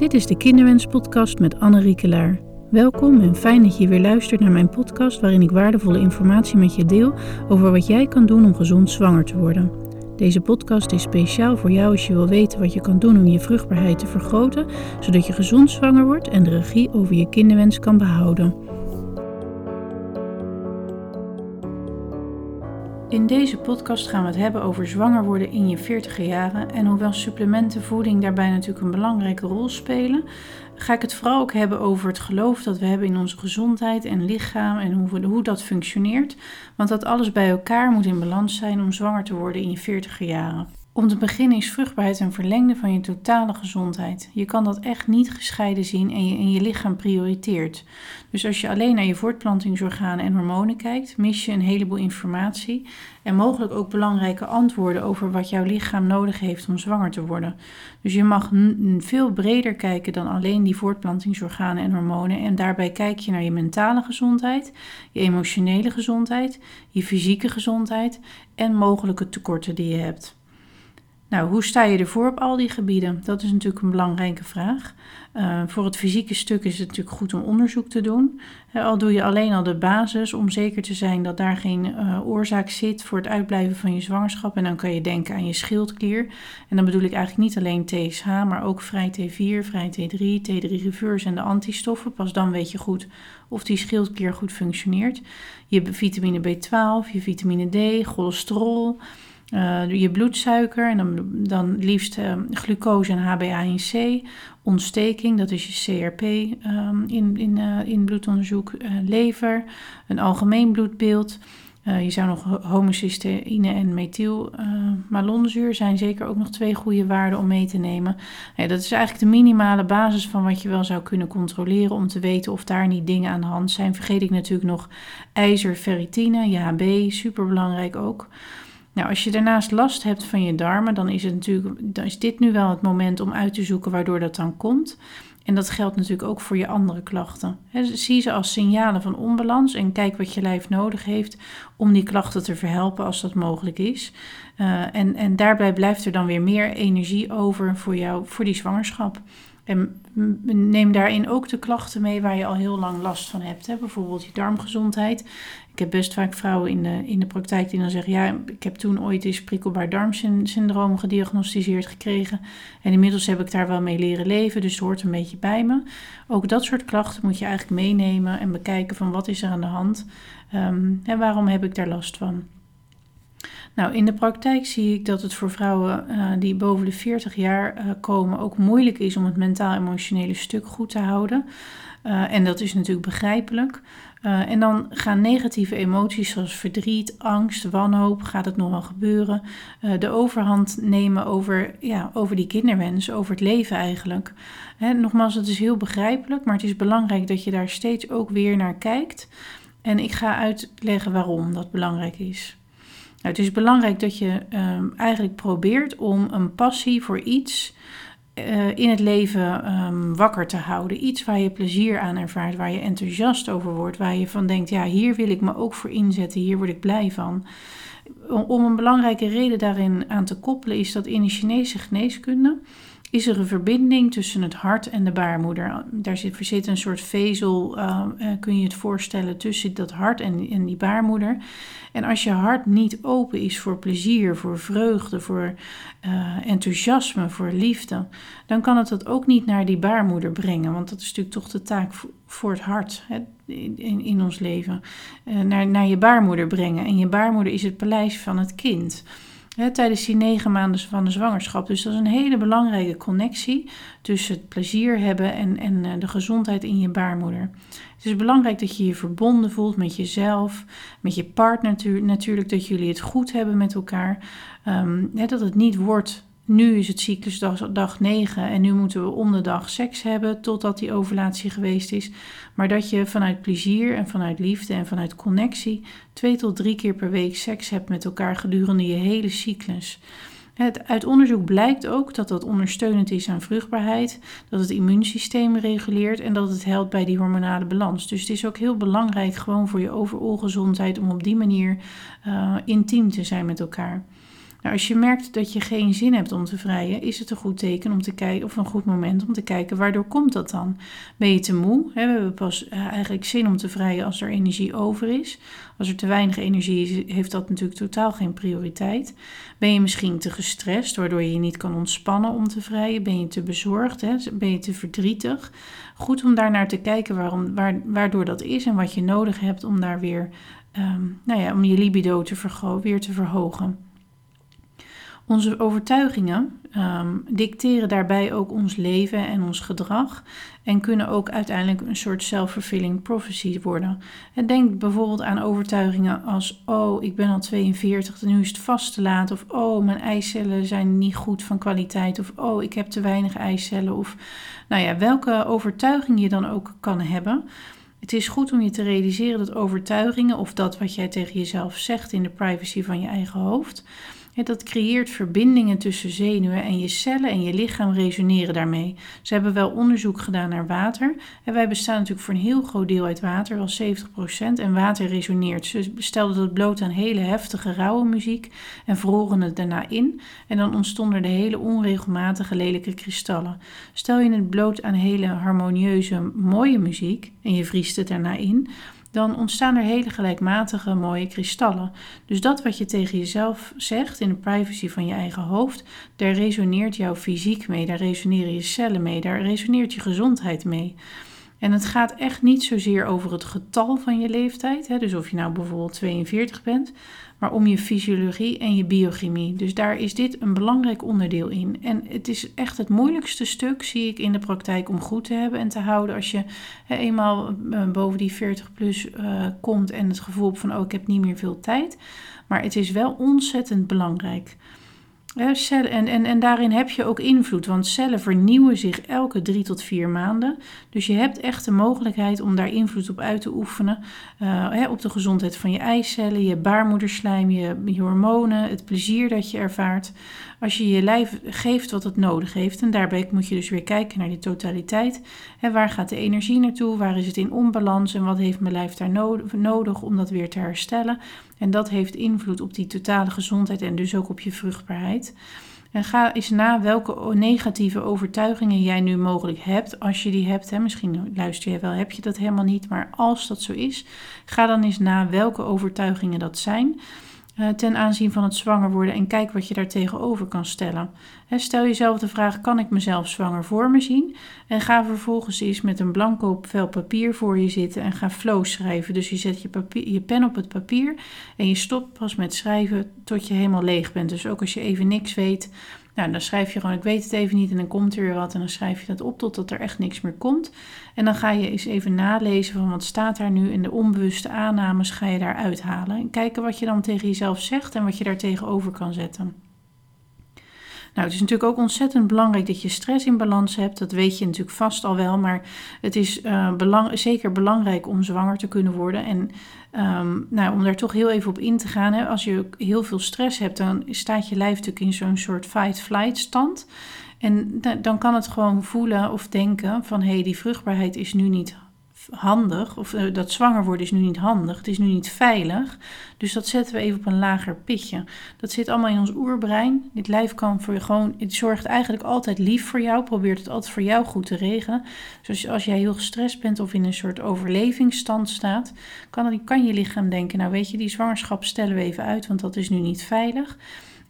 Dit is de Kinderwens-podcast met Anne Riekelaar. Welkom en fijn dat je weer luistert naar mijn podcast waarin ik waardevolle informatie met je deel over wat jij kan doen om gezond zwanger te worden. Deze podcast is speciaal voor jou als je wil weten wat je kan doen om je vruchtbaarheid te vergroten, zodat je gezond zwanger wordt en de regie over je kinderwens kan behouden. In deze podcast gaan we het hebben over zwanger worden in je 40 jaren. En hoewel supplementen, voeding daarbij natuurlijk een belangrijke rol spelen, ga ik het vooral ook hebben over het geloof dat we hebben in onze gezondheid en lichaam en hoe, hoe dat functioneert. Want dat alles bij elkaar moet in balans zijn om zwanger te worden in je 40 jaren. Om te beginnen is vruchtbaarheid een verlengde van je totale gezondheid. Je kan dat echt niet gescheiden zien en je, en je lichaam prioriteert. Dus als je alleen naar je voortplantingsorganen en hormonen kijkt, mis je een heleboel informatie en mogelijk ook belangrijke antwoorden over wat jouw lichaam nodig heeft om zwanger te worden. Dus je mag veel breder kijken dan alleen die voortplantingsorganen en hormonen en daarbij kijk je naar je mentale gezondheid, je emotionele gezondheid, je fysieke gezondheid en mogelijke tekorten die je hebt. Nou, hoe sta je ervoor op al die gebieden? Dat is natuurlijk een belangrijke vraag. Uh, voor het fysieke stuk is het natuurlijk goed om onderzoek te doen. al doe je alleen al de basis om zeker te zijn dat daar geen uh, oorzaak zit voor het uitblijven van je zwangerschap. En dan kan je denken aan je schildklier. En dan bedoel ik eigenlijk niet alleen TSH, maar ook vrij T4, vrij T3, T3 reverse en de antistoffen. Pas dan weet je goed of die schildklier goed functioneert. Je vitamine B12, je vitamine D, cholesterol. Uh, je bloedsuiker en dan, dan liefst uh, glucose en HbA1c. Ontsteking, dat is je CRP um, in, in, uh, in bloedonderzoek. lever, een algemeen bloedbeeld. je zou nog homocysteïne en methylmalonzuur zijn zeker ook nog twee goede waarden om mee te nemen. Dat is eigenlijk de minimale basis van wat je wel zou kunnen controleren om te weten of daar niet dingen aan de hand zijn. Vergeet ik natuurlijk nog ijzer, ferritine, je HB, super belangrijk ook. Nou, als je daarnaast last hebt van je darmen, dan is, het natuurlijk, dan is dit nu wel het moment om uit te zoeken waardoor dat dan komt. En dat geldt natuurlijk ook voor je andere klachten. zie ze als signalen van onbalans en kijk wat je lijf nodig heeft om die klachten te verhelpen als dat mogelijk is. Uh, en, en daarbij blijft er dan weer meer energie over voor jou, voor die zwangerschap. En neem daarin ook de klachten mee waar je al heel lang last van hebt. Hè? Bijvoorbeeld je darmgezondheid. Ik heb best vaak vrouwen in de, in de praktijk die dan zeggen: Ja, ik heb toen ooit eens prikkelbaar darmsyndroom gediagnosticeerd gekregen. En inmiddels heb ik daar wel mee leren leven, dus het hoort een beetje bij me. Ook dat soort klachten moet je eigenlijk meenemen en bekijken van wat is er aan de hand en waarom heb ik daar last van. Nou, in de praktijk zie ik dat het voor vrouwen uh, die boven de 40 jaar uh, komen ook moeilijk is om het mentaal-emotionele stuk goed te houden. Uh, en dat is natuurlijk begrijpelijk. en dan gaan negatieve emoties zoals verdriet, angst, wanhoop, gaat het nog wel gebeuren, de overhand nemen over, ja, over die kinderwens, over het leven eigenlijk. Hè, nogmaals, het is heel begrijpelijk, maar het is belangrijk dat je daar steeds ook weer naar kijkt. En ik ga uitleggen waarom dat belangrijk is. Nou, het is belangrijk dat je ehm, eigenlijk probeert om een passie voor iets uh, in het leven um, wakker te houden. Iets waar je plezier aan ervaart, waar je enthousiast over wordt, waar je van denkt, ja, hier wil ik me ook voor inzetten, hier word ik blij van. Om een belangrijke reden daarin aan te koppelen is dat in de Chinese geneeskunde is er een verbinding tussen het hart en de baarmoeder. Daar zit, zit een soort vezel, uh, kun je het voorstellen, tussen dat hart en, die baarmoeder. En als je hart niet open is voor plezier, voor vreugde, voor uh, enthousiasme, voor liefde, dan kan het dat ook niet naar die baarmoeder brengen. Want dat is natuurlijk toch de taak voor het hart hè, in, in ons leven. Uh, naar, naar je baarmoeder brengen. En je baarmoeder is het paleis van het kind tijdens die negen maanden van de zwangerschap. Dus dat is een hele belangrijke connectie tussen het plezier hebben en, en eh, de gezondheid in je baarmoeder. Het is belangrijk dat je je verbonden voelt met jezelf, met je partner natuurlijk, dat jullie het goed hebben met elkaar. Um, dat het niet wordt nu is het cyclusdag dag 9 en nu moeten we om de dag seks hebben totdat die ovulatie geweest is. Maar dat je vanuit plezier en vanuit liefde en vanuit connectie twee tot drie keer per week seks hebt met elkaar gedurende je hele cyclus. Het, uit onderzoek blijkt ook dat dat ondersteunend is aan vruchtbaarheid, dat het immuunsysteem reguleert en dat het helpt bij die hormonale balans. Dus het is ook heel belangrijk gewoon voor je overal gezondheid om op die manier uh, intiem te zijn met elkaar. Nou, als je merkt dat je geen zin hebt om te vrijen, is het een goed teken om te kijken, of een goed moment om te kijken, waardoor komt dat dan? Ben je te moe? we hebben pas eh, eigenlijk zin om te vrijen als er energie over is. Als er te weinig energie is, heeft dat natuurlijk totaal geen prioriteit. Ben je misschien te gestrest, waardoor je je niet kan ontspannen om te vrijen? Ben je te bezorgd? Ben je te verdrietig? Goed om daar naar te kijken waarom, waar, waardoor dat is en wat je nodig hebt om daar weer, ehm, nou ja, om je libido te weer te verhogen. Onze overtuigingen ehm, dicteren daarbij ook ons leven en ons gedrag en kunnen ook uiteindelijk een soort self-fulfilling prophecy worden. En denk bijvoorbeeld aan overtuigingen als: Oh, ik ben al 42, nu is het vast te laat. Of Oh, mijn eicellen zijn niet goed van kwaliteit. Of Oh, ik heb te weinig eicellen. Of nou ja, welke overtuiging je dan ook kan hebben. Het is goed om je te realiseren dat overtuigingen of dat wat jij tegen jezelf zegt in de privacy van je eigen hoofd dat creëert verbindingen tussen zenuwen en je cellen en je lichaam resoneren daarmee. Ze hebben wel onderzoek gedaan naar water. En wij bestaan natuurlijk voor een heel groot deel uit water, wel 70%. En water resoneert. Ze stelden dat bloot aan hele heftige, rauwe muziek en vroren het daarna in. En dan ontstonden er hele onregelmatige, lelijke kristallen. Stel je het bloot aan hele harmonieuze, mooie muziek en je vriest het daarna in dan ontstaan er hele gelijkmatige mooie kristallen. Dus dat wat je tegen jezelf zegt in de privacy van je eigen hoofd, daar resoneert jouw fysiek mee, daar resoneren je cellen mee, daar resoneert je gezondheid mee. En het gaat echt niet zozeer over het getal van je leeftijd, hè, dus of je nou bijvoorbeeld 42 bent, maar om je fysiologie en je biochemie. Dus daar is dit een belangrijk onderdeel in. En het is echt het moeilijkste stuk, zie ik in de praktijk, om goed te hebben en te houden. Als je hè, eenmaal eh, boven die 40 plus uh, komt en het gevoel van, oh, ik heb niet meer veel tijd. Maar het is wel ontzettend belangrijk. En, en, daarin heb je ook invloed, want cellen vernieuwen zich elke drie tot vier maanden. Dus je hebt echt de mogelijkheid om daar invloed op uit te oefenen. Uh, op de gezondheid van je eicellen, je baarmoederslijm, je, je, hormonen, het plezier dat je ervaart. Als je je lijf geeft wat het nodig heeft. En daarbij moet je dus weer kijken naar die totaliteit. Hè, waar gaat de energie naartoe? Waar is het in onbalans? En wat heeft mijn lijf daar nodig om dat weer te herstellen? En dat heeft invloed op die totale gezondheid en dus ook op je vruchtbaarheid. En ga eens na welke negatieve overtuigingen jij nu mogelijk hebt. Als je die hebt, hè, misschien luister je wel, heb je dat helemaal niet. Maar als dat zo is, ga dan eens na welke overtuigingen dat zijn. Eh, ten aanzien van het zwanger worden en kijk wat je daar tegenover kan stellen. stel jezelf de vraag: kan ik mezelf zwanger voor me zien? En ga vervolgens eens met een blanco vel papier voor je zitten en ga flow schrijven. Dus je zet je, papier, je pen op het papier en je stopt pas met schrijven tot je helemaal leeg bent. Dus ook als je even niks weet, nou, dan schrijf je gewoon, ik weet het even niet en dan komt er weer wat en dan schrijf je dat op totdat er echt niks meer komt. En dan ga je eens even nalezen van wat staat daar nu en de onbewuste aannames ga je daar uithalen. En kijken wat je dan tegen jezelf zegt en wat je daar tegenover kan zetten. Nou, het is natuurlijk ook ontzettend belangrijk dat je stress in balans hebt. Dat weet je natuurlijk vast al wel, maar het is belang, zeker belangrijk om zwanger te kunnen worden. En um, nou, om daar toch heel even op in te gaan. Hè, als je heel veel stress hebt, dan staat je lijf natuurlijk in zo'n soort fight-flight stand. En dan kan het gewoon voelen of denken van hé, hey, die vruchtbaarheid is nu niet handig, of uh, dat zwanger worden is nu niet handig, het is nu niet veilig. Dus dat zetten we even op een lager pitje. Dat zit allemaal in ons oerbrein. Dit lijf kan voor je gewoon, het zorgt eigenlijk altijd lief voor jou, probeert het altijd voor jou goed te regelen. Dus als jij heel gestrest bent of in een soort overlevingsstand staat, kan, kan je lichaam denken, nou weet je, die zwangerschap stellen we even uit, want dat is nu niet veilig.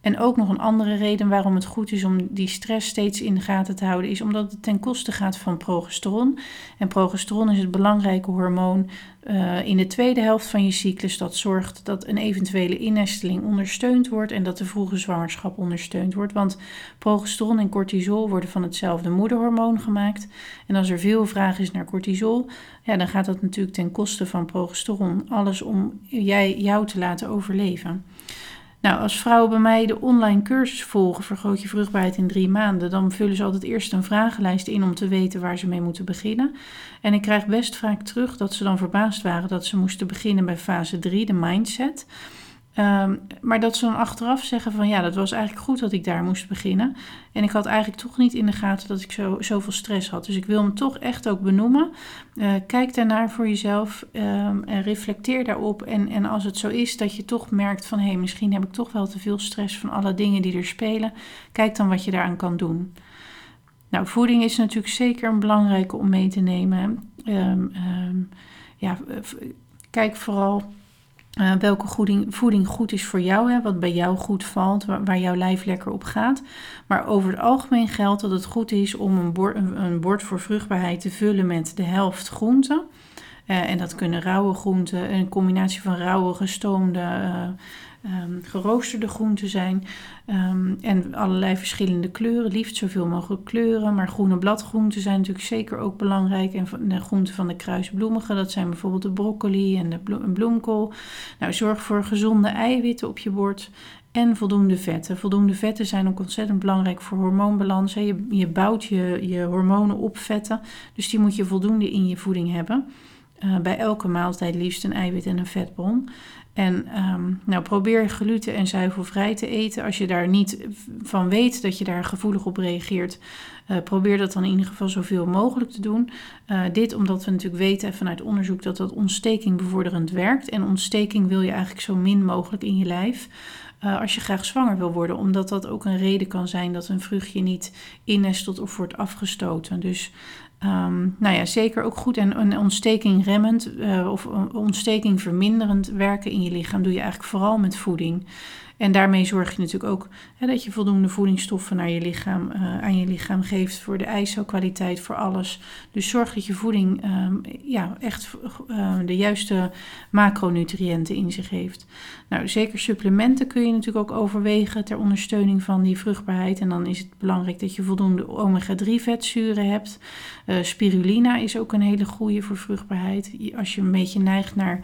En ook nog een andere reden waarom het goed is om die stress steeds in de gaten te houden, is omdat het ten koste gaat van progesteron. En progesteron is het belangrijke hormoon uh, in de tweede helft van je cyclus. Dat zorgt dat een eventuele innesteling ondersteund wordt en dat de vroege zwangerschap ondersteund wordt. Want progesteron en cortisol worden van hetzelfde moederhormoon gemaakt. En als er veel vraag is naar cortisol, ja, dan gaat dat natuurlijk ten koste van progesteron. Alles om jij, jou te laten overleven. Nou, als vrouwen bij mij de online cursus volgen, vergroot je vruchtbaarheid in drie maanden, dan vullen ze altijd eerst een vragenlijst in om te weten waar ze mee moeten beginnen. En ik krijg best vaak terug dat ze dan verbaasd waren dat ze moesten beginnen bij fase 3, de mindset. Ehm, maar dat ze dan achteraf zeggen van ja, dat was eigenlijk goed dat ik daar moest beginnen. En ik had eigenlijk toch niet in de gaten dat ik zo, zoveel stress had. Dus ik wil hem toch echt ook benoemen. Uh, kijk daarnaar voor jezelf um, en reflecteer daarop. En, en als het zo is dat je toch merkt van hé, hey, misschien heb ik toch wel te veel stress van alle dingen die er spelen. Kijk dan wat je daaraan kan doen. Nou, voeding is natuurlijk zeker een belangrijke om mee te nemen. Um, ja, kijk vooral uh, welke voeding, voeding goed is voor jou, hè, wat bij jou goed valt, waar, jouw lijf lekker op gaat. Maar over het algemeen geldt dat het goed is om een bord, een bord voor vruchtbaarheid te vullen met de helft groenten. Uh, en dat kunnen rauwe groenten, een combinatie van rauwe, gestoomde, uh, um, geroosterde groenten zijn. Um, en allerlei verschillende kleuren, liefst zoveel mogelijk kleuren. Maar groene bladgroenten zijn natuurlijk zeker ook belangrijk. En de groenten van de kruisbloemige, dat zijn bijvoorbeeld de broccoli en de bloemkool. Nou, zorg voor gezonde eiwitten op je bord. En voldoende vetten. Voldoende vetten zijn ook ontzettend belangrijk voor hormoonbalans. Je, je bouwt je, je hormonen op vetten. Dus die moet je voldoende in je voeding hebben. Uh, bij elke maaltijd liefst een eiwit en een vetbron. En um, nou, probeer gluten en zuivelvrij te eten. Als je daar niet van weet dat je daar gevoelig op reageert, uh, probeer dat dan in ieder geval zoveel mogelijk te doen. Uh, dit omdat we natuurlijk weten vanuit onderzoek dat dat ontsteking bevorderend werkt. En ontsteking wil je eigenlijk zo min mogelijk in je lijf. Als je graag zwanger wil worden, omdat dat ook een reden kan zijn dat een vruchtje niet innestelt of wordt afgestoten. Dus Um, nou ja, zeker ook goed en een ontsteking remmend uh, of ontsteking verminderend werken in je lichaam doe je eigenlijk vooral met voeding. En daarmee zorg je natuurlijk ook hè, dat je voldoende voedingsstoffen naar je lichaam, uh, aan je lichaam geeft voor de ISO-kwaliteit, voor alles. Dus zorg dat je voeding um, ja, echt uh, de juiste macronutriënten in zich heeft. Nou, zeker supplementen kun je natuurlijk ook overwegen ter ondersteuning van die vruchtbaarheid. En dan is het belangrijk dat je voldoende omega-3 vetzuren hebt. Uh, spirulina is ook een hele goede voor vruchtbaarheid. Als je een beetje neigt naar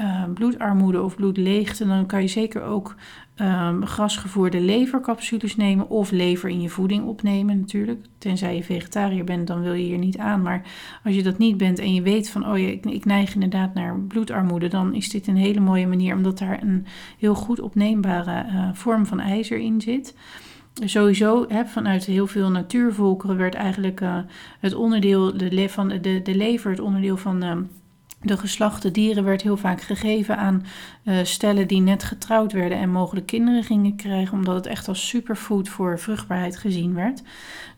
uh, bloedarmoede of bloedleegte, dan kan je zeker ook um, grasgevoerde levercapsules nemen of lever in je voeding opnemen natuurlijk. Tenzij je vegetariër bent, dan wil je hier niet aan. Maar als je dat niet bent en je weet van, oh ja, ik, ik neig inderdaad naar bloedarmoede, dan is dit een hele mooie manier, omdat daar een heel goed opneembare uh, vorm van ijzer in zit. Sowieso, hè, vanuit heel veel natuurvolkeren werd eigenlijk uh, het onderdeel de, van de, de lever, het onderdeel van uh, de geslachte dieren werd heel vaak gegeven aan uh, stellen die net getrouwd werden en mogelijk kinderen gingen krijgen, omdat het echt als superfood voor vruchtbaarheid gezien werd.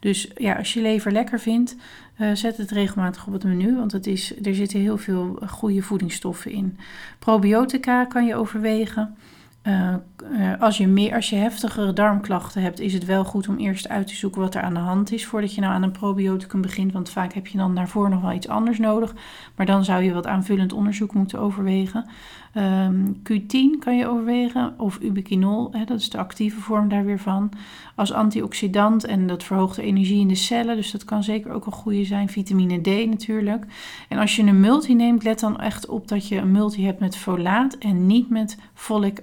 Dus ja, als je lever lekker vindt, uh, zet het regelmatig op het menu, want het is, er zitten heel veel goede voedingsstoffen in. Probiotica kan je overwegen. Uh, uh, als, je meer, als je heftigere darmklachten hebt, is het wel goed om eerst uit te zoeken wat er aan de hand is voordat je nou aan een probioticum begint. Want vaak heb je dan daarvoor nog wel iets anders nodig. Maar dan zou je wat aanvullend onderzoek moeten overwegen. Um, Q10 kan je overwegen, of ubiquinol, hè, dat is de actieve vorm daar weer van. Als antioxidant en dat verhoogt de energie in de cellen, dus dat kan zeker ook een goede zijn. Vitamine D natuurlijk. En als je een multi neemt, let dan echt op dat je een multi hebt met folaat en niet met folic,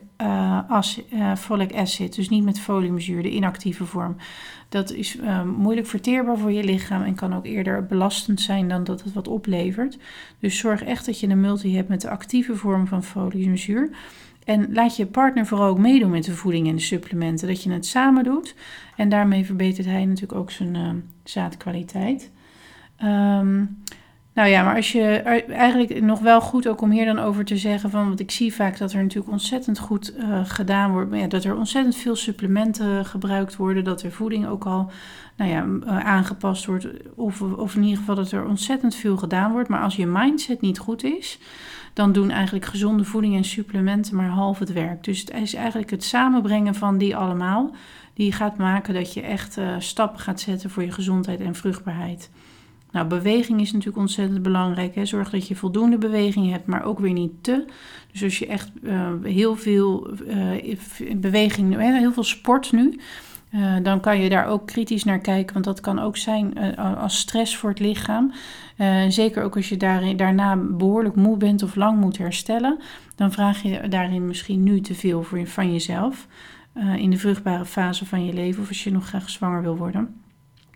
as, uh, folic acid, dus niet met foliumzuur, de inactieve vorm. Dat is uh, moeilijk verteerbaar voor je lichaam en kan ook eerder belastend zijn dan dat het wat oplevert. Dus zorg echt dat je een multi hebt met de actieve vorm van foliumzuur. En laat je partner vooral ook meedoen met de voeding en de supplementen. Dat je het samen doet. En daarmee verbetert hij natuurlijk ook zijn uh, zaadkwaliteit. Um, nou ja, maar als je eigenlijk nog wel goed ook om hier dan over te zeggen van, want ik zie vaak dat er natuurlijk ontzettend goed uh, gedaan wordt, ja, dat er ontzettend veel supplementen gebruikt worden, dat er voeding ook al nou ja, uh, aangepast wordt, of, of in ieder geval dat er ontzettend veel gedaan wordt. Maar als je mindset niet goed is, dan doen eigenlijk gezonde voeding en supplementen maar half het werk. Dus het is eigenlijk het samenbrengen van die allemaal, die gaat maken dat je echt uh, stappen gaat zetten voor je gezondheid en vruchtbaarheid. Nou, beweging is natuurlijk ontzettend belangrijk. Hè. Zorg dat je voldoende beweging hebt, maar ook weer niet te. Dus als je echt uh, heel veel uh, beweging, heel veel sport nu, uh, dan kan je daar ook kritisch naar kijken. Want dat kan ook zijn als stress voor het lichaam. zeker ook als je daarna behoorlijk moe bent of lang moet herstellen. Dan vraag je daarin misschien nu te veel van jezelf. in de vruchtbare fase van je leven of als je nog graag zwanger wil worden.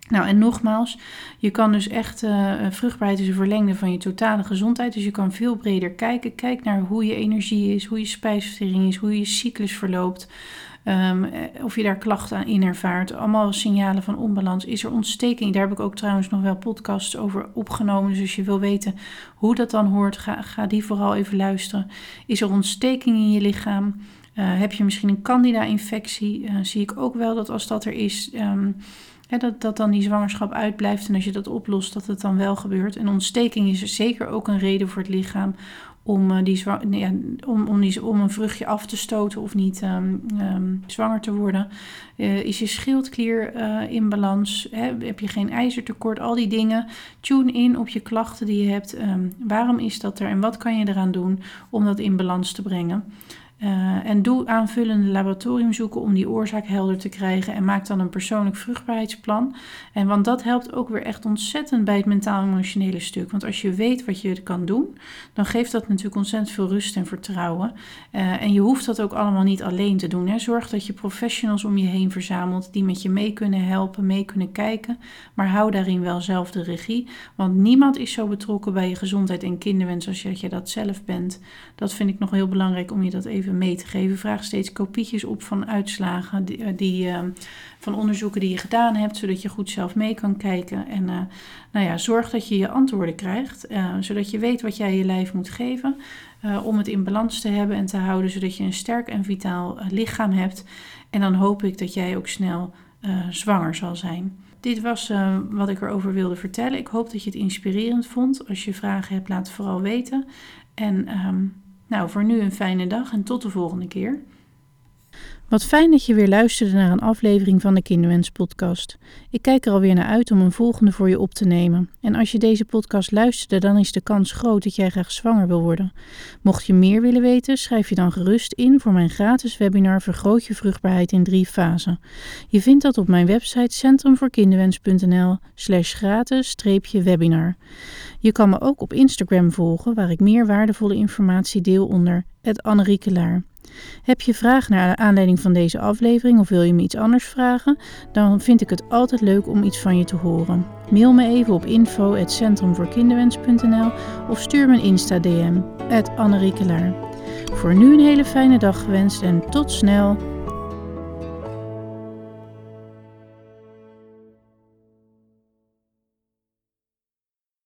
Nou, en nogmaals, je kan dus echt, uh, vruchtbaarheid is een verlengde van je totale gezondheid. Dus je kan veel breder kijken. Kijk naar hoe je energie is, hoe je spijsvertering is, hoe je cyclus verloopt. Um, of je daar klachten aan in ervaart. Allemaal signalen van onbalans. Is er ontsteking? Daar heb ik ook trouwens nog wel podcasts over opgenomen. Dus als je wil weten hoe dat dan hoort, ga, ga die vooral even luisteren. Is er ontsteking in je lichaam? Uh, heb je misschien een candida-infectie? Zie ik ook wel dat als dat er is, um, dat, dat dan die zwangerschap uitblijft en als je dat oplost, dat het dan wel gebeurt. En ontsteking is zeker ook een reden voor het lichaam om, uh, die ja, om, om, om een vruchtje af te stoten of niet um, um, zwanger te worden. Uh, is je schildklier uh, in balans? Hè? Heb je geen ijzertekort? Al die dingen. Tune in op je klachten die je hebt. Um, waarom is dat er en wat kan je eraan doen om dat in balans te brengen? Uh, en doe aanvullende laboratoriumzoeken om die oorzaak helder te krijgen en maak dan een persoonlijk vruchtbaarheidsplan. En want dat helpt ook weer echt ontzettend bij het mentaal-emotionele stuk. Want als je weet wat je kan doen, dan geeft dat natuurlijk ontzettend veel rust en vertrouwen. Uh, en je hoeft dat ook allemaal niet alleen te doen. Hè. Zorg dat je professionals om je heen verzamelt die met je mee kunnen helpen, mee kunnen kijken. Maar hou daarin wel zelf de regie. Want niemand is zo betrokken bij je gezondheid en kinderwens als je, dat, je dat zelf bent. Dat vind ik nog heel belangrijk om je dat even mee te geven. Vraag steeds kopietjes op van uitslagen die, eh, die uh, van onderzoeken die je gedaan hebt, zodat je goed zelf mee kan kijken. En uh, nou ja, zorg dat je je antwoorden krijgt, zodat je weet wat jij je lijf moet geven om het in balans te hebben en te houden, zodat je een sterk en vitaal lichaam hebt. En dan hoop ik dat jij ook snel zwanger zal zijn. Dit was wat ik erover wilde vertellen. Ik hoop dat je het inspirerend vond. Als je vragen hebt, laat het vooral weten. En um, nou, voor nu een fijne dag en tot de volgende keer. Wat fijn dat je weer luisterde naar een aflevering van de Kinderwens podcast. Ik kijk er alweer naar uit om een volgende voor je op te nemen. En als je deze podcast luisterde, dan is de kans groot dat jij graag zwanger wil worden. Mocht je meer willen weten, schrijf je dan gerust in voor mijn gratis webinar Vergroot je vruchtbaarheid in drie fasen. Je vindt dat op mijn website centrumvoorkinderwens.nl slash gratis-webinar. Je kan me ook op Instagram volgen, waar ik meer waardevolle informatie deel onder het Heb je vragen naar aanleiding van deze aflevering of wil je me iets anders vragen? Dan vind ik het altijd leuk om iets van je te horen. Mail me even op info.centrumvoorkinderwens.nl of stuur me een Insta-DM, Annerieke Voor nu een hele fijne dag gewenst en tot snel!